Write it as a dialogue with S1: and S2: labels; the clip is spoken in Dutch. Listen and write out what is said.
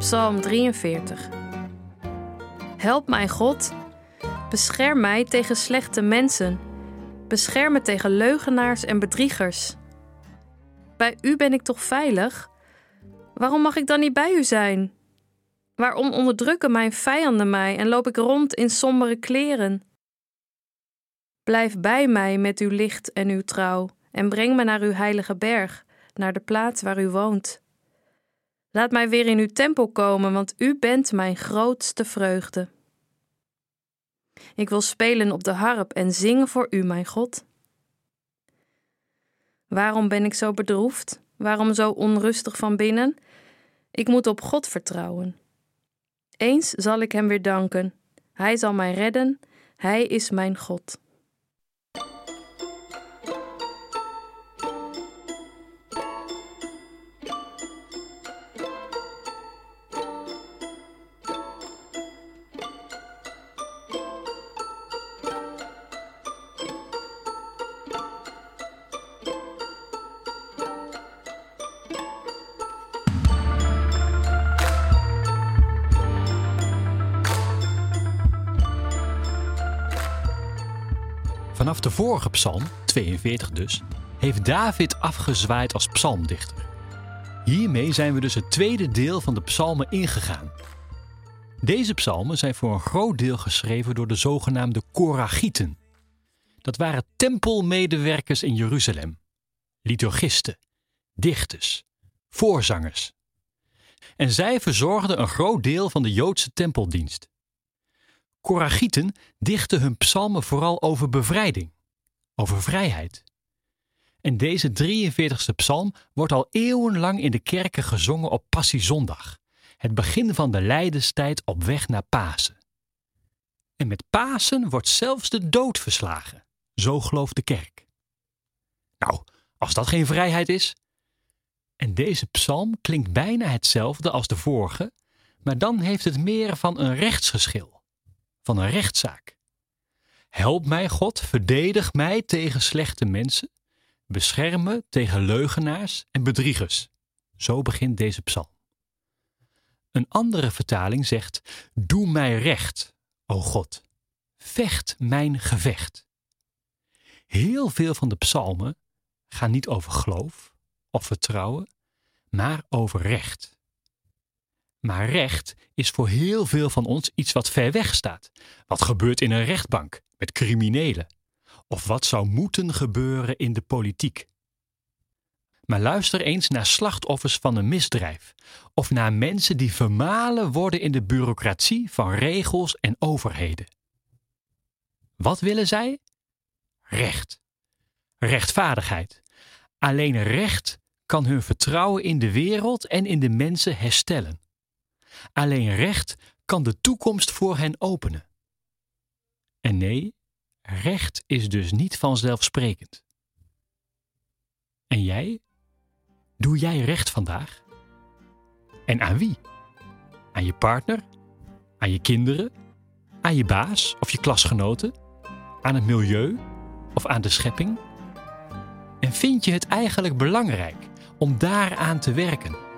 S1: Psalm 43. Help mij, God. Bescherm mij tegen slechte mensen. Bescherm me tegen leugenaars en bedriegers. Bij u ben ik toch veilig? Waarom mag ik dan niet bij u zijn? Waarom onderdrukken mijn vijanden mij en loop ik rond in sombere kleren? Blijf bij mij met uw licht en uw trouw en breng me naar uw heilige berg, naar de plaats waar u woont. Laat mij weer in uw tempel komen, want u bent mijn grootste vreugde. Ik wil spelen op de harp en zingen voor u, mijn God. Waarom ben ik zo bedroefd? Waarom zo onrustig van binnen? Ik moet op God vertrouwen. Eens zal ik hem weer danken. Hij zal mij redden. Hij is mijn God.
S2: Vanaf de vorige psalm, 42 dus, heeft David afgezwaaid als psalmdichter. Hiermee zijn we dus het tweede deel van de psalmen ingegaan. Deze psalmen zijn voor een groot deel geschreven door de zogenaamde Koragieten. Dat waren tempelmedewerkers in Jeruzalem, liturgisten, dichters, voorzangers. En zij verzorgden een groot deel van de Joodse tempeldienst. Koragieten dichten hun psalmen vooral over bevrijding, over vrijheid. En deze 43ste psalm wordt al eeuwenlang in de kerken gezongen op Passiezondag, het begin van de lijdenstijd op weg naar Pasen. En met Pasen wordt zelfs de dood verslagen, zo gelooft de kerk. Nou, als dat geen vrijheid is. En deze psalm klinkt bijna hetzelfde als de vorige, maar dan heeft het meer van een rechtsgeschil van een rechtszaak. Help mij, God, verdedig mij tegen slechte mensen, bescherm me tegen leugenaars en bedriegers. Zo begint deze psalm. Een andere vertaling zegt: Doe mij recht, o God, vecht mijn gevecht. Heel veel van de psalmen gaan niet over geloof of vertrouwen, maar over recht. Maar recht is voor heel veel van ons iets wat ver weg staat. Wat gebeurt in een rechtbank met criminelen? Of wat zou moeten gebeuren in de politiek? Maar luister eens naar slachtoffers van een misdrijf of naar mensen die vermalen worden in de bureaucratie van regels en overheden. Wat willen zij? Recht. Rechtvaardigheid. Alleen recht kan hun vertrouwen in de wereld en in de mensen herstellen. Alleen recht kan de toekomst voor hen openen. En nee, recht is dus niet vanzelfsprekend. En jij? Doe jij recht vandaag? En aan wie? Aan je partner? Aan je kinderen? Aan je baas of je klasgenoten? Aan het milieu of aan de schepping? En vind je het eigenlijk belangrijk om daaraan te werken?